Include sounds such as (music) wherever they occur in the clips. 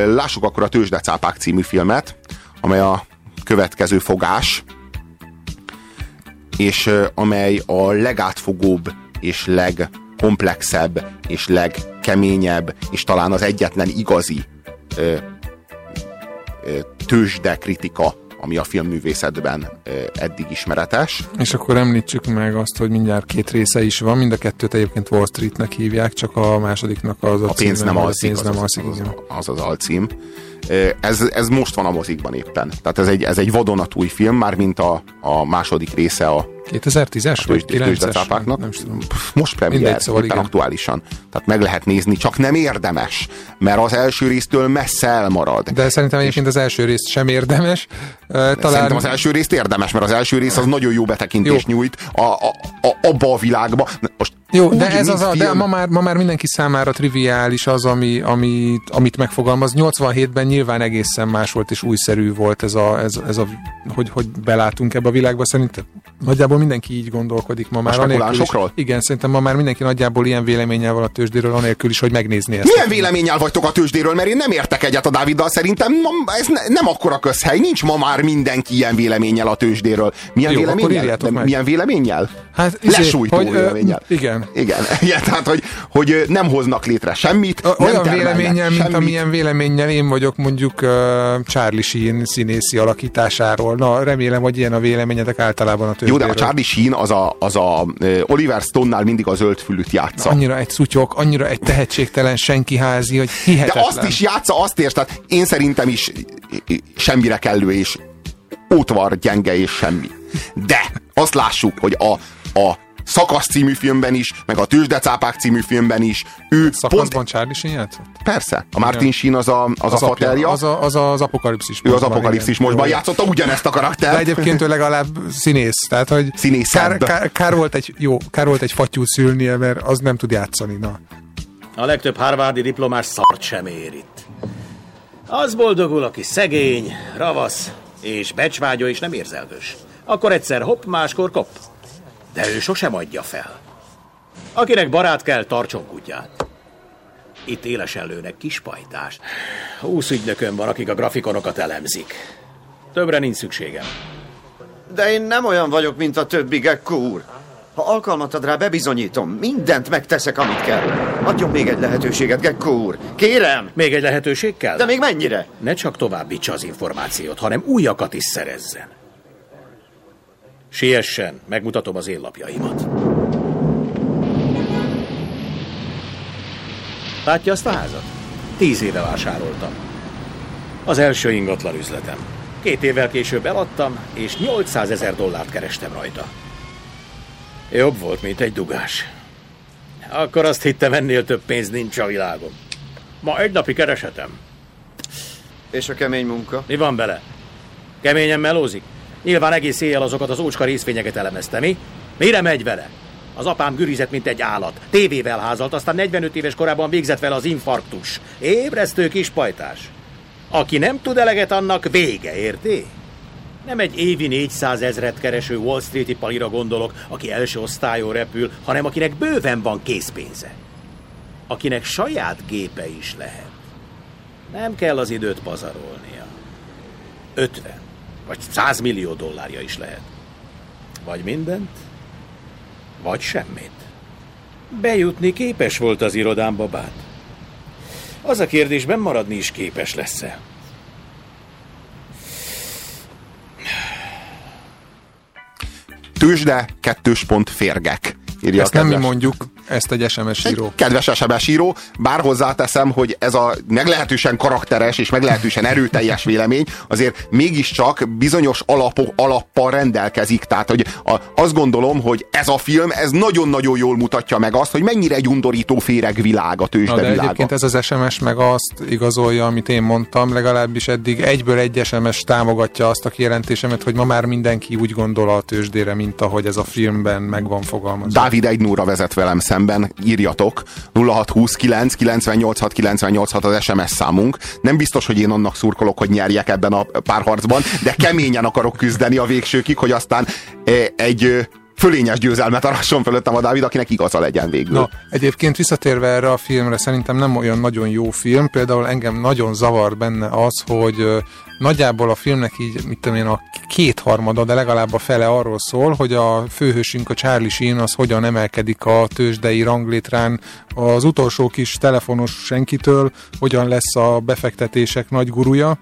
Lássuk akkor a Tőzsdecápák című filmet, amely a következő fogás, és amely a legátfogóbb és legkomplexebb és legkeményebb, és talán az egyetlen igazi ö, ö, tőzsde kritika ami a filmművészetben eddig ismeretes. És akkor említsük meg azt, hogy mindjárt két része is van, mind a kettőt egyébként Wall Streetnek hívják, csak a másodiknak az a, a pénz nem alszik, pénz nem alszik, az, az, az, az alcím. Ez, ez most van a mozikban éppen. Tehát ez egy, ez egy vadonatúj film, már mint a, a második része a 2010-es vagy 9-es? Nem, nem tudom. Most premier, szóval éppen igen. aktuálisan. Tehát meg lehet nézni, csak nem érdemes, mert az első résztől messze elmarad. De szerintem egyébként az első rész sem érdemes. Talán... Szerintem az első részt érdemes, mert az első rész az nagyon jó betekintést jó. nyújt a, a, a, abba a világba. Most jó, de ez az a, de ma már, ma már mindenki számára triviális az, ami, ami, amit megfogalmaz. 87-ben nyilván egészen más volt és újszerű volt ez a, ez, ez a hogy, hogy belátunk ebbe a világba. Szerintem nagyjából mindenki így gondolkodik ma már. Is, igen, szerintem ma már mindenki nagyjából ilyen véleménnyel van a tőzsdéről, anélkül is, hogy megnézni ezt. Milyen véleménnyel vagytok a tőzsdéről? Mert én nem értek egyet a Dáviddal, szerintem ez ne, nem akkora közhely. Nincs ma már mindenki ilyen véleménnyel a tőzsdéről. Milyen Jó, véleménnyel? Milyen véleménnyel? Hát, izé, Lesújtó hogy, véleménnyel. igen. Igen. (laughs) igen. Tehát, hogy, hogy nem hoznak létre semmit. O, olyan nem véleménnyel, semmit. mint amilyen véleménnyel én vagyok mondjuk uh, Charlie Sheen színészi alakításáról. Na, remélem, hogy ilyen a véleményedek általában a tőzsdéről. Jó, de a Charlie Sheen az a, az a Oliver Stone-nál mindig a zöld fülűt játsza. Annyira egy szutyok, annyira egy tehetségtelen senki házi, hogy hihetetlen. De azt is játsza, azt érsz, tehát én szerintem is semmire kellő és ótvar gyenge és semmi. De azt lássuk, hogy a, a Szakasz című filmben is, meg a Tőzsdecápák című filmben is. Ő Szakaszban pont... Charlie Sheen játszott? Persze. A Martin Sheen az a, az, az a faterja. Az, a, az, az apokalipszis Ő az apokalipszis mostban játszotta ugyanezt a karaktert. De egyébként ő legalább színész. Tehát, hogy kár, kár, kár, volt egy, jó, kár volt egy fatyú szülnie, mert az nem tud játszani. Na. A legtöbb harvardi diplomás szart sem ér itt. Az boldogul, aki szegény, ravasz és becsvágyó és nem érzelgős. Akkor egyszer hopp, máskor kopp. De ő sosem adja fel. Akinek barát kell, tartson kutyát. Itt élesen lőnek kis pajtást. Húsz ügynökön van, akik a grafikonokat elemzik. Többre nincs szükségem. De én nem olyan vagyok, mint a többi Gekko úr. Ha alkalmat ad rá, bebizonyítom. Mindent megteszek, amit kell. Adjon még egy lehetőséget, Gekko úr. Kérem! Még egy lehetőség kell? De még mennyire? Ne csak továbbítsa az információt, hanem újakat is szerezzen. Siessen, megmutatom az én lapjaimat. Látja azt a házat? Tíz éve vásároltam. Az első ingatlan üzletem. Két évvel később eladtam, és 800 ezer dollárt kerestem rajta. Jobb volt, mint egy dugás. Akkor azt hittem, ennél több pénz nincs a világon. Ma egy napi keresetem. És a kemény munka? Mi van bele? Keményen melózik? Nyilván egész éjjel azokat az ócska részfényeket elemezte, mi? Mire megy vele? Az apám gürizett, mint egy állat. Tévével házalt, aztán 45 éves korában végzett vele az infarktus. Ébresztő kis pajtás. Aki nem tud eleget, annak vége, érti? Nem egy évi 400 ezret kereső Wall Street-i palira gondolok, aki első osztályon repül, hanem akinek bőven van készpénze. Akinek saját gépe is lehet. Nem kell az időt pazarolnia. 50 vagy 100 millió dollárja is lehet. Vagy mindent, vagy semmit. Bejutni képes volt az irodám babát. Az a kérdésben maradni is képes lesz-e. Tőzsde, kettős pont férgek. Írja Ezt nem mi mondjuk, ezt egy SMS író. Egy kedves SMS író, bár hozzáteszem, hogy ez a meglehetősen karakteres és meglehetősen erőteljes vélemény azért mégiscsak bizonyos alapok, alappal rendelkezik. Tehát, hogy a, azt gondolom, hogy ez a film, ez nagyon-nagyon jól mutatja meg azt, hogy mennyire egy undorító világ a tőzsde de egyébként ez az SMS meg azt igazolja, amit én mondtam, legalábbis eddig egyből egy SMS támogatja azt a kijelentésemet, hogy ma már mindenki úgy gondol a tőzsdére, mint ahogy ez a filmben meg van fogalmazva. Dávid egy núra vezet velem szemben írjatok. 0629 986 986 az SMS számunk. Nem biztos, hogy én annak szurkolok, hogy nyerjek ebben a párharcban, de keményen akarok küzdeni a végsőkig, hogy aztán e, egy fölényes győzelmet arasson fölöttem a Dávid, akinek igaza legyen végül. Na, egyébként visszatérve erre a filmre, szerintem nem olyan nagyon jó film. Például engem nagyon zavar benne az, hogy nagyjából a filmnek így, mit tudom én, a kétharmada, de legalább a fele arról szól, hogy a főhősünk, a Charlie Sheen, az hogyan emelkedik a tőzsdei ranglétrán az utolsó kis telefonos senkitől, hogyan lesz a befektetések nagy gurúja,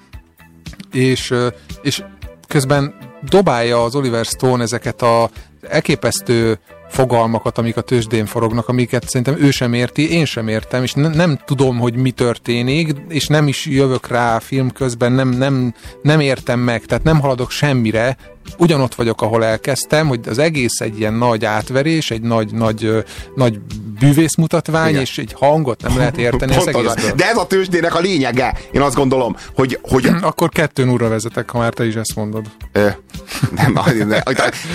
és, és közben dobálja az Oliver Stone ezeket a elképesztő fogalmakat, amik a tőzsdén forognak, amiket szerintem ő sem érti, én sem értem, és ne, nem tudom, hogy mi történik, és nem is jövök rá film közben, nem, nem, nem értem meg, tehát nem haladok semmire, ugyanott vagyok, ahol elkezdtem, hogy az egész egy ilyen nagy átverés, egy nagy, nagy, nagy bűvészmutatvány, Igen. és egy hangot nem lehet érteni az egészből. De ez a tőzsdének a lényege. Én azt gondolom, hogy... hogy... (clears throat) Akkor kettőn úrra vezetek, ha már te is ezt mondod. Ö, nem, de,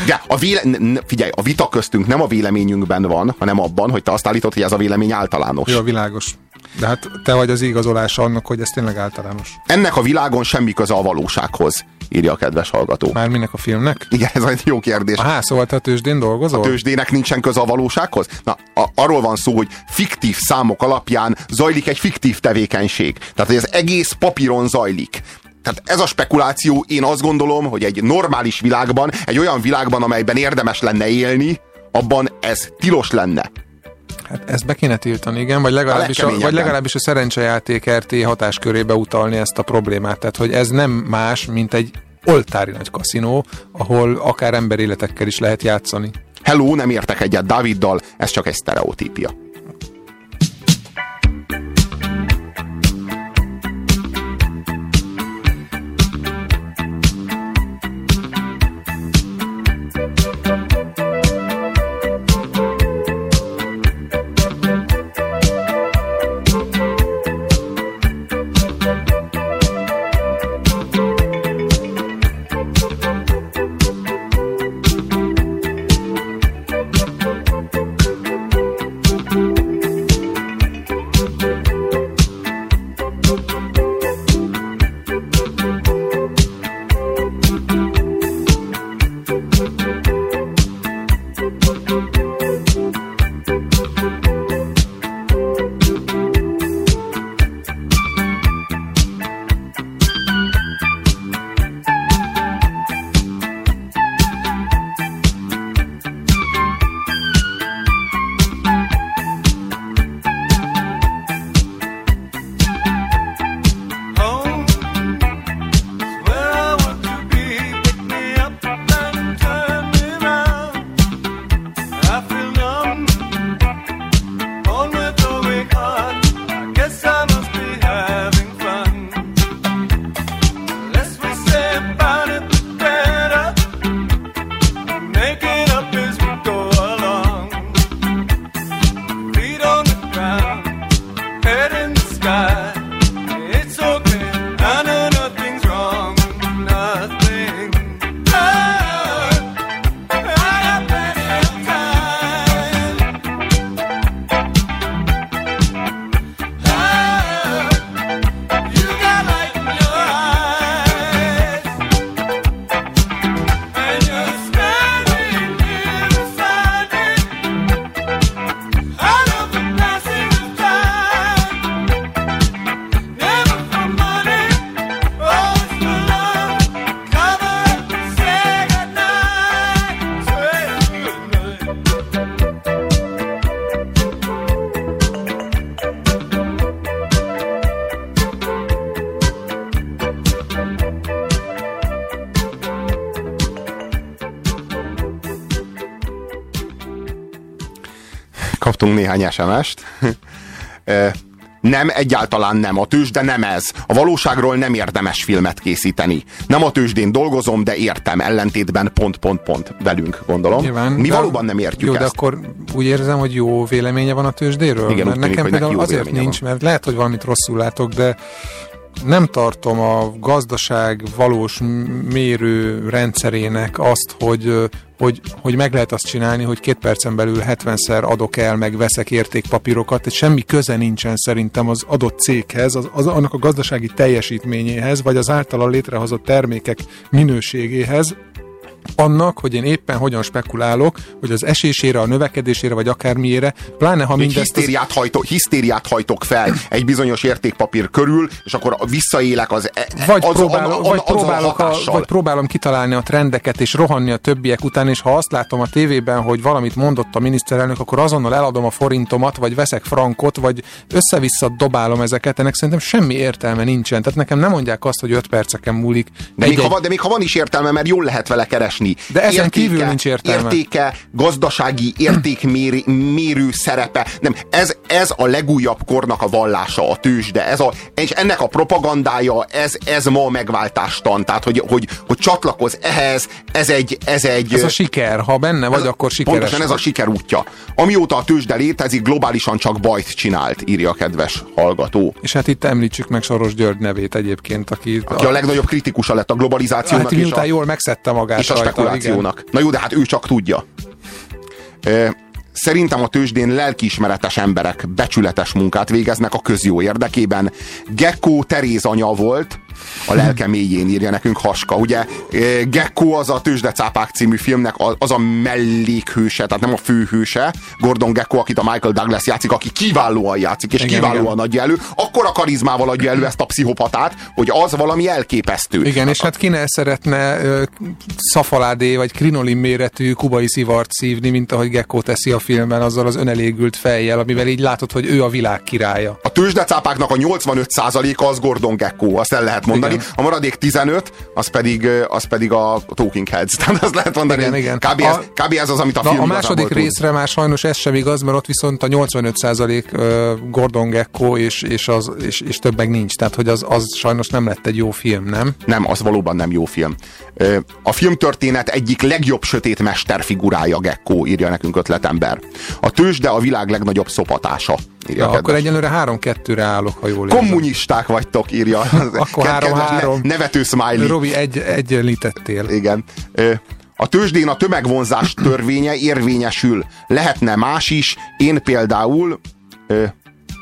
de a véle, figyelj, a vita köztünk nem a véleményünkben van, hanem abban, hogy te azt állítod, hogy ez a vélemény általános. Jó, világos. De hát te vagy az igazolása annak, hogy ez tényleg általános. Ennek a világon semmi köze a valósághoz, írja a kedves hallgató. Már minek a filmnek? Igen, ez egy jó kérdés. Aha, szóval te a tőzsdén dolgozol? A tőzsdének nincsen köze a valósághoz? Na, a, arról van szó, hogy fiktív számok alapján zajlik egy fiktív tevékenység. Tehát, hogy ez egész papíron zajlik. Tehát ez a spekuláció, én azt gondolom, hogy egy normális világban, egy olyan világban, amelyben érdemes lenne élni, abban ez tilos lenne. Hát ezt be kéne tiltani, igen, vagy legalábbis a, a vagy legalábbis a szerencsejáték RT hatáskörébe utalni ezt a problémát. Tehát, hogy ez nem más, mint egy oltári nagy kaszinó, ahol akár emberéletekkel is lehet játszani. Hello, nem értek egyet Daviddal, ez csak egy sztereotípia. Kaptunk néhány SMS-t. (laughs) Nem, egyáltalán nem. A tőzsde nem ez. A valóságról nem érdemes filmet készíteni. Nem a tőzsdén dolgozom, de értem. Ellentétben pont, pont, pont velünk, gondolom. Nyilván, Mi valóban nem értjük jó, ezt. de akkor úgy érzem, hogy jó véleménye van a tőzsdéről? Igen, mert tűnik, nekem például azért nincs, van. mert lehet, hogy valamit rosszul látok, de nem tartom a gazdaság valós mérő rendszerének azt, hogy, hogy, hogy meg lehet azt csinálni, hogy két percen belül 70-szer adok el, meg veszek értékpapírokat, és semmi köze nincsen szerintem az adott céghez, az, az, annak a gazdasági teljesítményéhez, vagy az általa létrehozott termékek minőségéhez, annak, hogy én éppen hogyan spekulálok, hogy az esésére, a növekedésére, vagy akármiére, pláne ha mindezt... Hisztériát, hajtok, hisztériát hajtok fel egy bizonyos értékpapír körül, és akkor visszaélek az, e- vagy, az, próbál, a, vagy, próbálok a, vagy próbálom kitalálni a trendeket, és rohanni a többiek után, és ha azt látom a tévében, hogy valamit mondott a miniszterelnök, akkor azonnal eladom a forintomat, vagy veszek frankot, vagy össze-vissza dobálom ezeket, ennek szerintem semmi értelme nincsen. Tehát nekem nem mondják azt, hogy 5 perceken múlik. De, még, ha van, de még ha van is értelme, mert jól lehet vele keresni. De ezen értéke, kívül nincs értelme. Értéke, gazdasági értékmérő szerepe. Nem, ez, ez a legújabb kornak a vallása, a tőzsde. Ez a, és ennek a propagandája, ez, ez ma a megváltástan. Tehát, hogy, hogy, hogy csatlakoz ehhez, ez egy, ez egy... Ez a siker, ha benne vagy, akkor sikeres. Pontosan ez a siker útja. Amióta a tőzsde létezik, globálisan csak bajt csinált, írja a kedves hallgató. És hát itt említsük meg Soros György nevét egyébként, aki, aki a, a legnagyobb kritikusa lett a globalizációnak. Hát, és a, jól megszedte magát és a spekulációnak. Igen. Na jó, de hát ő csak tudja. Szerintem a tőzsdén lelkiismeretes emberek becsületes munkát végeznek a közjó érdekében. Gecko Teréz anya volt, a lelke mélyén írja nekünk Haska. Ugye Gecko az a Tőzsdecápák című filmnek az a mellékhőse, tehát nem a főhőse. Gordon Gecko, akit a Michael Douglas játszik, aki kiválóan játszik, és igen, kiválóan igen. adja elő. Akkor a karizmával adja elő ezt a pszichopatát, hogy az valami elképesztő. Igen, és hát ki ne szeretne uh, szafaládé vagy krinolin méretű kubai szivart szívni, mint ahogy Gecko teszi a filmben azzal az önelégült fejjel, amivel így látod, hogy ő a világ királya. A tőzsdecápáknak a 85%-a az Gordon Gecko, azt el lehet mondani. Igen. A maradék 15, az pedig, az pedig a Talking Heads. (laughs) Tehát azt lehet mondani, igen, igen. Kb, ez, a, kb. ez az, amit a film A második részre már sajnos ez sem igaz, mert ott viszont a 85% Gordon Gecko és, és, az, és, és több meg nincs. Tehát, hogy az, az sajnos nem lett egy jó film, nem? Nem, az valóban nem jó film. A filmtörténet egyik legjobb sötét mesterfigurája Gecko, írja nekünk ötletember. A tőzsde a világ legnagyobb szopatása. Írja ja, akkor egyelőre 3-2-re állok, ha jól érzem. Kommunisták vagytok, írja. (laughs) akkor 3-3. Ne, nevető smiley. Robi, egy, egyenlítettél. Igen. A tőzsdén a tömegvonzás törvénye érvényesül. Lehetne más is. Én például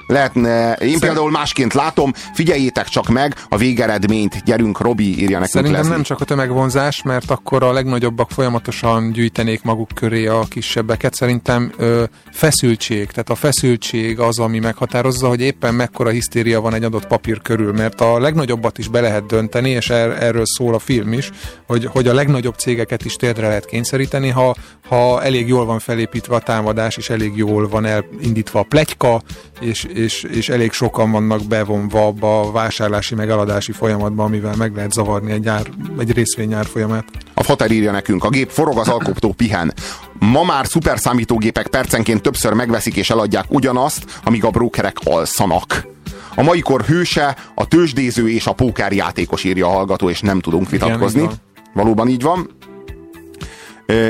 lehetne, én például másként látom, figyeljétek csak meg a végeredményt, gyerünk, Robi írja nekünk Szerintem Leslie. nem csak a tömegvonzás, mert akkor a legnagyobbak folyamatosan gyűjtenék maguk köré a kisebbeket. Szerintem ö, feszültség, tehát a feszültség az, ami meghatározza, hogy éppen mekkora hisztéria van egy adott papír körül, mert a legnagyobbat is be lehet dönteni, és er, erről szól a film is, hogy, hogy a legnagyobb cégeket is térdre lehet kényszeríteni, ha, ha elég jól van felépítve a támadás, és elég jól van elindítva a plegyka, és, és, és elég sokan vannak bevonva abba a vásárlási meg eladási folyamatba, amivel meg lehet zavarni egy, ár, egy részvényár folyamát. A Fater írja nekünk, a gép forog, az alkotó pihen. Ma már szuperszámítógépek percenként többször megveszik és eladják ugyanazt, amíg a brókerek alszanak. A mai kor hőse, a tőzsdéző és a pókerjátékos írja a hallgató, és nem tudunk vitatkozni. Igen, Valóban így van.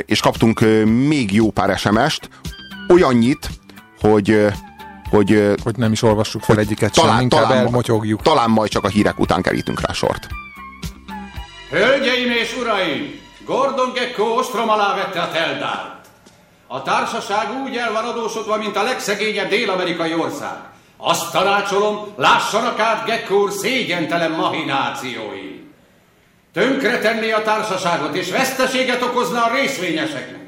És kaptunk még jó pár SMS-t, olyannyit, hogy hogy, hogy nem is olvassuk fel egyiket talán, sem, inkább talán, elmotyogjuk. Talán majd csak a hírek után kerítünk rá sort. Hölgyeim és uraim! Gordon Gecko ostrom alá vette a Teldárt. A társaság úgy el van adósodva, mint a legszegényebb dél-amerikai ország. Azt tanácsolom, lássanak át Gecko úr szégyentelen mahinációi. Tönkretenni a társaságot és veszteséget okozna a részvényeseknek.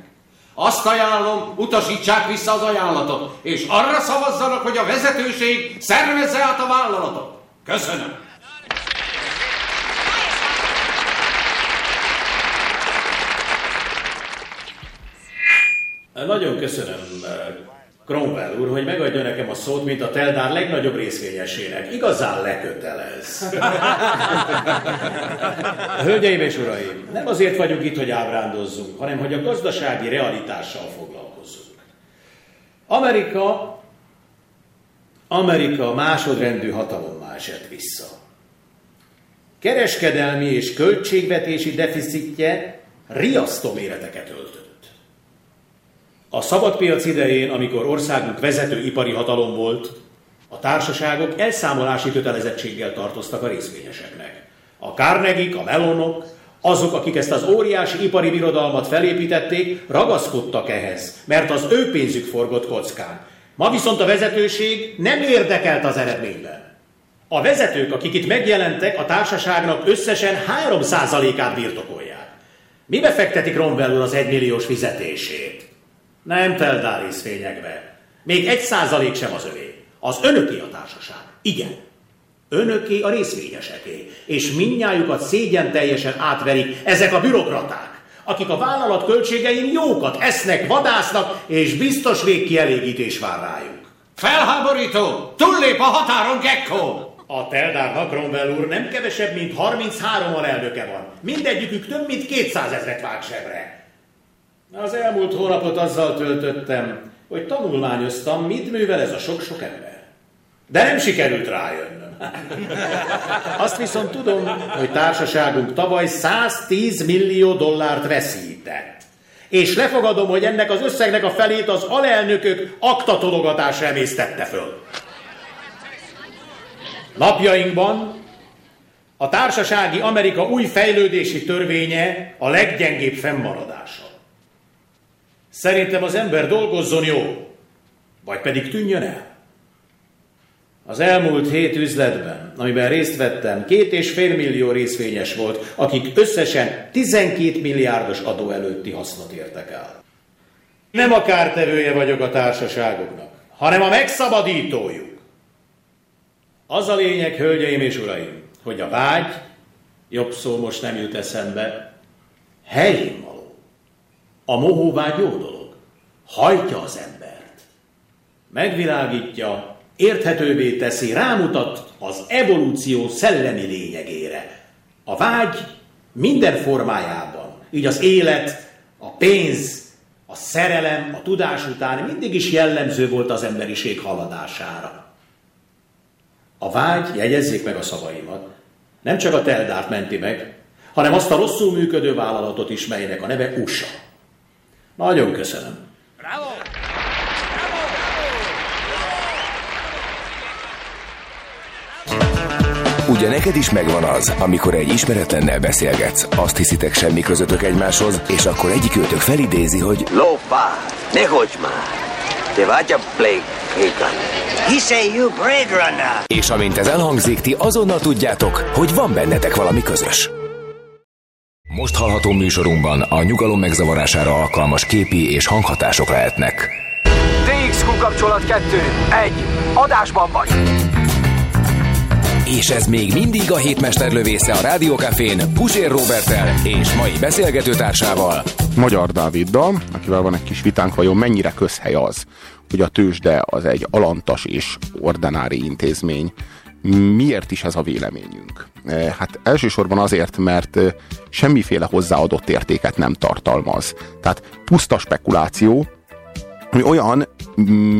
Azt ajánlom, utasítsák vissza az ajánlatot, és arra szavazzanak, hogy a vezetőség szervezze át a vállalatot. Köszönöm. Nagyon köszönöm, Cromwell úr, hogy megadja nekem a szót, mint a Teldár legnagyobb részvényesének. Igazán lekötelez. (laughs) Hölgyeim és uraim, nem azért vagyunk itt, hogy ábrándozzunk, hanem hogy a gazdasági realitással foglalkozzunk. Amerika, Amerika másodrendű hatalommá esett vissza. Kereskedelmi és költségvetési deficitje riasztó méreteket öltött. A szabadpiac idején, amikor országunk vezető ipari hatalom volt, a társaságok elszámolási kötelezettséggel tartoztak a részvényeseknek. A Carnegie, a Melonok, azok, akik ezt az óriási ipari birodalmat felépítették, ragaszkodtak ehhez, mert az ő pénzük forgott kockán. Ma viszont a vezetőség nem érdekelt az eredményben. A vezetők, akik itt megjelentek, a társaságnak összesen 3%-át birtokolják. Mi befektetik Cromwell úr az egymilliós fizetését? Nem Teldár részvényekbe. Még egy százalék sem az övé. Az önöké a társaság. Igen. Önöké a részvényeseké. És minnyájukat szégyen teljesen átverik ezek a bürokraták, akik a vállalat költségein jókat esznek, vadásznak, és biztos végkielégítés vár rájuk. Felháborító! Túllép a határon, Gekko! A Teldárnak, Cromwell úr, nem kevesebb, mint 33 alelnöke van. Mindegyikük több, mint 200 ezret vág sebre. Az elmúlt hónapot azzal töltöttem, hogy tanulmányoztam, mit művel ez a sok-sok ember. De nem sikerült rájönnöm. (laughs) Azt viszont tudom, hogy társaságunk tavaly 110 millió dollárt veszített. És lefogadom, hogy ennek az összegnek a felét az alelnökök aktatologatásra emésztette föl. Napjainkban a társasági Amerika új fejlődési törvénye a leggyengébb fennmaradása. Szerintem az ember dolgozzon jó, vagy pedig tűnjön el. Az elmúlt hét üzletben, amiben részt vettem, két és fél millió részvényes volt, akik összesen 12 milliárdos adó előtti hasznot értek el. Nem a kártevője vagyok a társaságoknak, hanem a megszabadítójuk. Az a lényeg, hölgyeim és uraim, hogy a vágy, jobb szó most nem jut eszembe, helyén. A mohóvágy jó dolog. Hajtja az embert. Megvilágítja, érthetővé teszi, rámutat az evolúció szellemi lényegére. A vágy minden formájában, így az élet, a pénz, a szerelem, a tudás után mindig is jellemző volt az emberiség haladására. A vágy, jegyezzék meg a szavaimat, nem csak a Teldárt menti meg, hanem azt a rosszul működő vállalatot is, melynek a neve USA. Nagyon köszönöm. Bravo! Ugye neked is megvan az, amikor egy ismeretlennel beszélgetsz, azt hiszitek semmi közöttök egymáshoz, és akkor egyik őtök felidézi, hogy Lópá, ne hogy már! Te vagy a Blake He say you Blade Runner. És amint ez elhangzik, ti azonnal tudjátok, hogy van bennetek valami közös. Most hallható műsorunkban a nyugalom megzavarására alkalmas képi és hanghatások lehetnek. DXQ kapcsolat 2. 1. Adásban vagy! És ez még mindig a hétmester lövésze a Rádiókafén Pusér Robertel és mai beszélgetőtársával. Magyar Dáviddal, akivel van egy kis vitánk, vajon mennyire közhely az, hogy a tőzsde az egy alantas és ordinári intézmény. Miért is ez a véleményünk? E, hát elsősorban azért, mert e, semmiféle hozzáadott értéket nem tartalmaz. Tehát puszta spekuláció, ami olyan,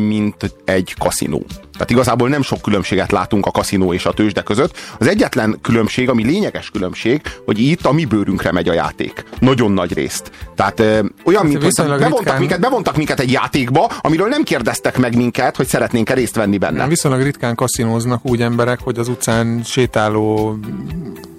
mint egy kaszinó. Tehát igazából nem sok különbséget látunk a kaszinó és a tőzsde között. Az egyetlen különbség, ami lényeges különbség, hogy itt a mi bőrünkre megy a játék. Nagyon nagy részt. Tehát ö, olyan, hát, mint hogy bevontak ritkán... minket, bevontak minket egy játékba, amiről nem kérdeztek meg minket, hogy szeretnénk-e részt venni benne. Viszonylag ritkán kaszinóznak úgy emberek, hogy az utcán sétáló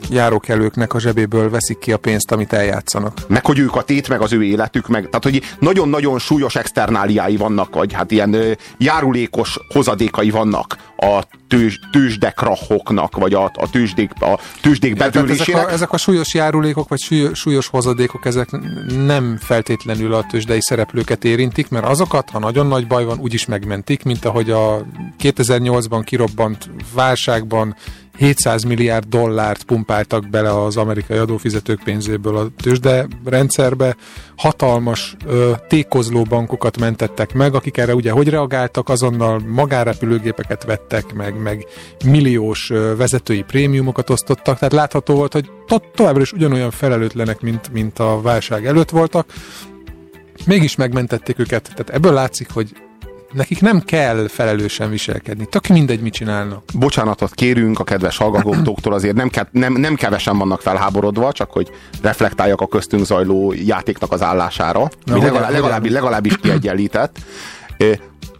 járókelőknek a zsebéből veszik ki a pénzt, amit eljátszanak. Meg hogy ők a tét, meg az ő életük, meg tehát hogy nagyon-nagyon súlyos externáliái vannak, vagy hát ilyen ö, járulékos hozadékai vannak a tős, tőzsdekrahoknak, vagy a, a, tőzsdék, a tőzsdék bedőlésének. Ezek a, ezek a súlyos járulékok, vagy súlyos, súlyos hozadékok, ezek nem feltétlenül a tőzsdei szereplőket érintik, mert azokat, ha nagyon nagy baj van, úgyis megmentik, mint ahogy a 2008-ban kirobbant válságban 700 milliárd dollárt pumpáltak bele az amerikai adófizetők pénzéből a tőzsde rendszerbe, hatalmas ö, tékozló bankokat mentettek meg, akik erre ugye hogy reagáltak, azonnal magárepülőgépeket vettek meg, meg milliós ö, vezetői prémiumokat osztottak, tehát látható volt, hogy to- továbbra is ugyanolyan felelőtlenek, mint, mint a válság előtt voltak, mégis megmentették őket, tehát ebből látszik, hogy nekik nem kell felelősen viselkedni. Tök mindegy, mit csinálnak. Bocsánatot kérünk a kedves hallgatóktól, azért nem, ke- nem, nem kevesen vannak felháborodva, csak hogy reflektáljak a köztünk zajló játéknak az állására, Na, ami legalább, legalább, legalábbis kiegyenlített.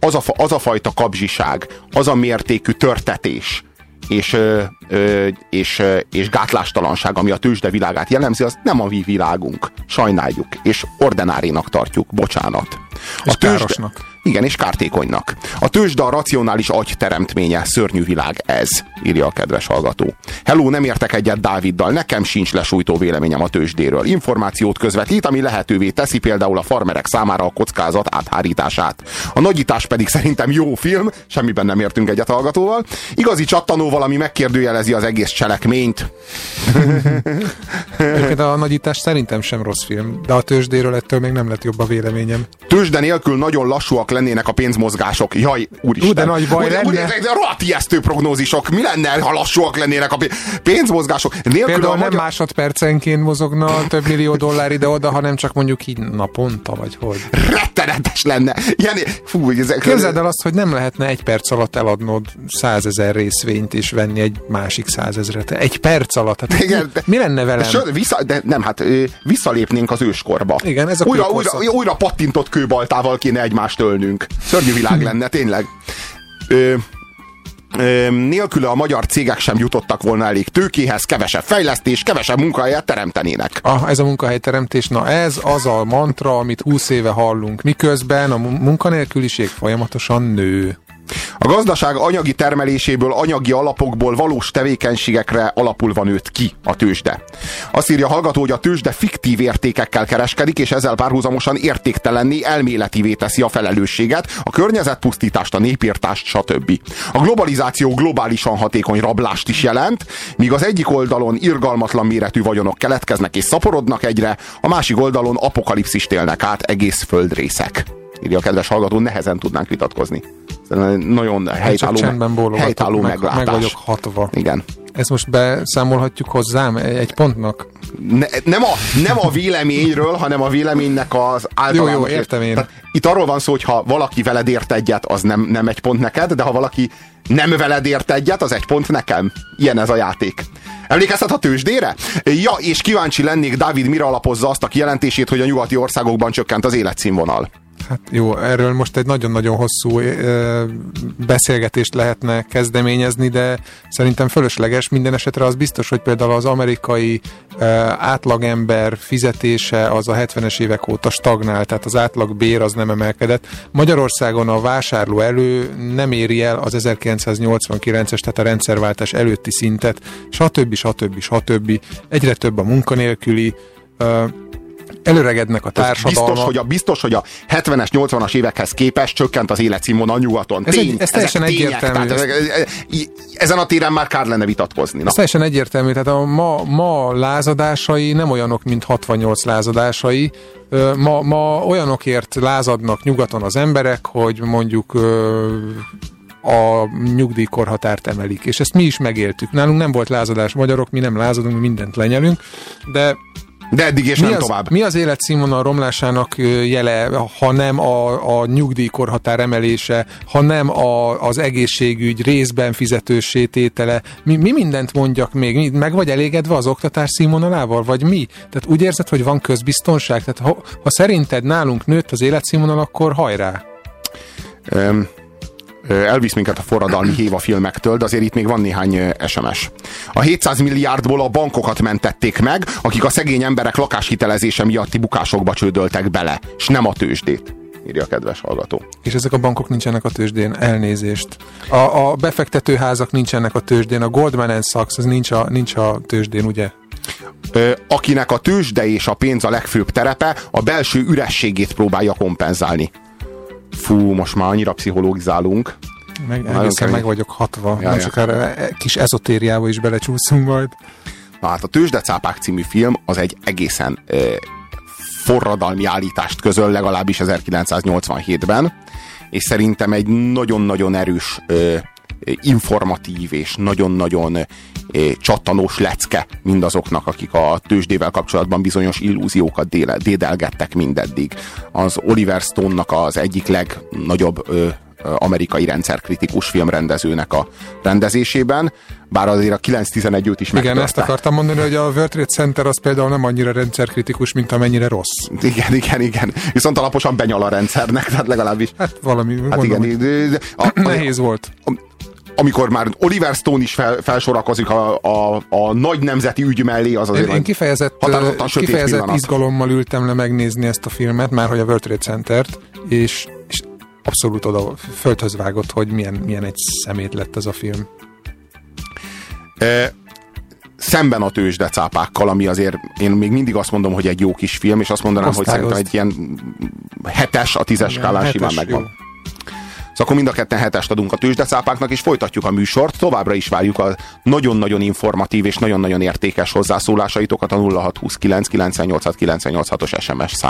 Az a, az a fajta kapzsiság, az a mértékű törtetés, és, és, és gátlástalanság, ami a tőzsde világát jellemzi, az nem a mi világunk. Sajnáljuk, és ordinárinak tartjuk, bocsánat. És a tőzsde, Igen, és kártékonynak. A tőzsde a racionális agy teremtménye, szörnyű világ ez, írja a kedves hallgató. Hello, nem értek egyet Dáviddal, nekem sincs lesújtó véleményem a tőzsdéről. Információt közvetít, ami lehetővé teszi például a farmerek számára a kockázat áthárítását. A nagyítás pedig szerintem jó film, semmiben nem értünk egyet hallgatóval. Igazi csattanóval, ami megkérdőjelezi az egész cselekményt. (laughs) a nagyítás szerintem sem rossz film, de a tőzsdéről ettől még nem lett jobb a véleményem. Tőzsde nélkül nagyon lassúak lennének a pénzmozgások. Jaj, úristen. Ú, de nagy baj úgy, lenne. rohadt ijesztő prognózisok. Mi lenne, ha lassúak lennének a pénzmozgások? Nélkül Például a nem magyar... másodpercenként mozogna több millió dollár ide-oda, hanem csak mondjuk így naponta, vagy hogy. Rettenetes lenne. Ilyen, fú, ezek... Képzeld el azt, hogy nem lehetne egy perc alatt eladnod százezer részvényt és venni egy másik százezret. Egy perc alatt. Hát Igen, de, mi lenne velem? De, vissza, de nem, hát visszalépnénk az őskorba. Igen, ez a újra, újra, újra pattintott kőbaltával kéne egymást ölnünk. Szörnyű világ (laughs) lenne, tényleg. Ö, nélküle a magyar cégek sem jutottak volna elég tőkéhez, kevesebb fejlesztés, kevesebb munkahelyet teremtenének. Ah, ez a munkahelyteremtés, na ez az a mantra, amit 20 éve hallunk, miközben a munkanélküliség folyamatosan nő. A gazdaság anyagi termeléséből, anyagi alapokból valós tevékenységekre alapulva nőtt ki a tőzsde. Azt írja a hallgató, hogy a tőzsde fiktív értékekkel kereskedik, és ezzel párhuzamosan értéktelenné elméletivé teszi a felelősséget, a környezetpusztítást, a népírtást, stb. A globalizáció globálisan hatékony rablást is jelent, míg az egyik oldalon irgalmatlan méretű vagyonok keletkeznek és szaporodnak egyre, a másik oldalon apokalipszist élnek át egész földrészek írja a kedves hallgató, nehezen tudnánk vitatkozni. Nagyon helytálló, helytálló meg, meglátás. Meg vagyok hatva. Igen. Ezt most beszámolhatjuk hozzám egy pontnak? Ne, nem, a, nem a véleményről, hanem a véleménynek az általános... Jó, jó, értem én. Tehát itt arról van szó, hogy ha valaki veled ért egyet, az nem, nem egy pont neked, de ha valaki nem veled ért egyet, az egy pont nekem. Ilyen ez a játék. Emlékeztet a tőzsdére? Ja, és kíváncsi lennék, Dávid mire alapozza azt a kijelentését, hogy a nyugati országokban csökkent az életszínvonal. Hát jó, erről most egy nagyon-nagyon hosszú beszélgetést lehetne kezdeményezni, de szerintem fölösleges. Minden esetre az biztos, hogy például az amerikai átlagember fizetése az a 70-es évek óta stagnál, tehát az átlag bér az nem emelkedett. Magyarországon a vásárló elő nem éri el az 1989-es, tehát a rendszerváltás előtti szintet, stb. stb. stb. Egyre több a munkanélküli, előregednek a társadalmak. Biztos, hogy a, biztos, hogy a 70-es, 80-as évekhez képest csökkent az életszínvonal nyugaton. Ez, Tény, egy, ez teljesen tények, egyértelmű. Tehát ezek, ezen a téren már kár lenne vitatkozni. Na. Ez teljesen egyértelmű. Tehát a ma, ma lázadásai nem olyanok, mint 68 lázadásai. Ma, ma olyanokért lázadnak nyugaton az emberek, hogy mondjuk a nyugdíjkorhatárt emelik. És ezt mi is megéltük. Nálunk nem volt lázadás magyarok, mi nem lázadunk, mi mindent lenyelünk, de de eddig és mi nem az, tovább. Mi az életszínvonal romlásának jele, ha nem a, a nyugdíjkorhatár emelése, ha nem a, az egészségügy részben fizetősététele? Mi, mi mindent mondjak még? Meg vagy elégedve az oktatás színvonalával? Vagy mi? Tehát úgy érzed, hogy van közbiztonság? Tehát ha, ha szerinted nálunk nőtt az életszínvonal, akkor hajrá! Um, elvisz minket a forradalmi héva filmektől, de azért itt még van néhány SMS. A 700 milliárdból a bankokat mentették meg, akik a szegény emberek lakáshitelezése miatti bukásokba csődöltek bele, és nem a tőzsdét írja a kedves hallgató. És ezek a bankok nincsenek a tőzsdén, elnézést. A, a befektetőházak nincsenek a tőzsdén, a Goldman Sachs az nincs a, nincs a tőzsdén, ugye? Akinek a tőzsde és a pénz a legfőbb terepe, a belső ürességét próbálja kompenzálni fú, most már annyira pszichológizálunk. Meg, egészen meg vagyok hatva, ja, nem ja. sokára kis ezotériába is belecsúszunk majd. Na hát a Tőzsdecápák című film az egy egészen ö, forradalmi állítást közöl, legalábbis 1987-ben, és szerintem egy nagyon-nagyon erős ö, informatív és nagyon-nagyon csattanós lecke mindazoknak, akik a tőzsdével kapcsolatban bizonyos illúziókat dédelgettek mindeddig. Az Oliver Stone-nak az egyik legnagyobb amerikai rendszerkritikus filmrendezőnek a rendezésében, bár azért a 911 őt is Igen, megtörte. ezt akartam mondani, hogy a World Trade Center az például nem annyira rendszerkritikus, mint amennyire rossz. Igen, igen, igen. Viszont alaposan benyal a rendszernek, tehát legalábbis. Hát valami, hát mondom, igen, a, a, (clears throat) nehéz volt. A, amikor már Oliver Stone is fel, felsorakozik a, a, a nagy nemzeti ügy mellé, az azért Én, kifejezett, kifejezett izgalommal ültem le megnézni ezt a filmet, már hogy a World Trade Center-t, és, és abszolút oda földhöz vágott, hogy milyen, milyen egy szemét lett ez a film. E, szemben a tőzsdecápákkal, ami azért én még mindig azt mondom, hogy egy jó kis film, és azt mondanám, Osztályozt. hogy szerintem egy ilyen hetes a tízes skálán simán megvan. Jó. Szóval akkor mind a ketten hetest adunk a tőzsdecápáknak, és folytatjuk a műsort. Továbbra is várjuk a nagyon-nagyon informatív és nagyon-nagyon értékes hozzászólásaitokat a 0629 98 98 os SMS szám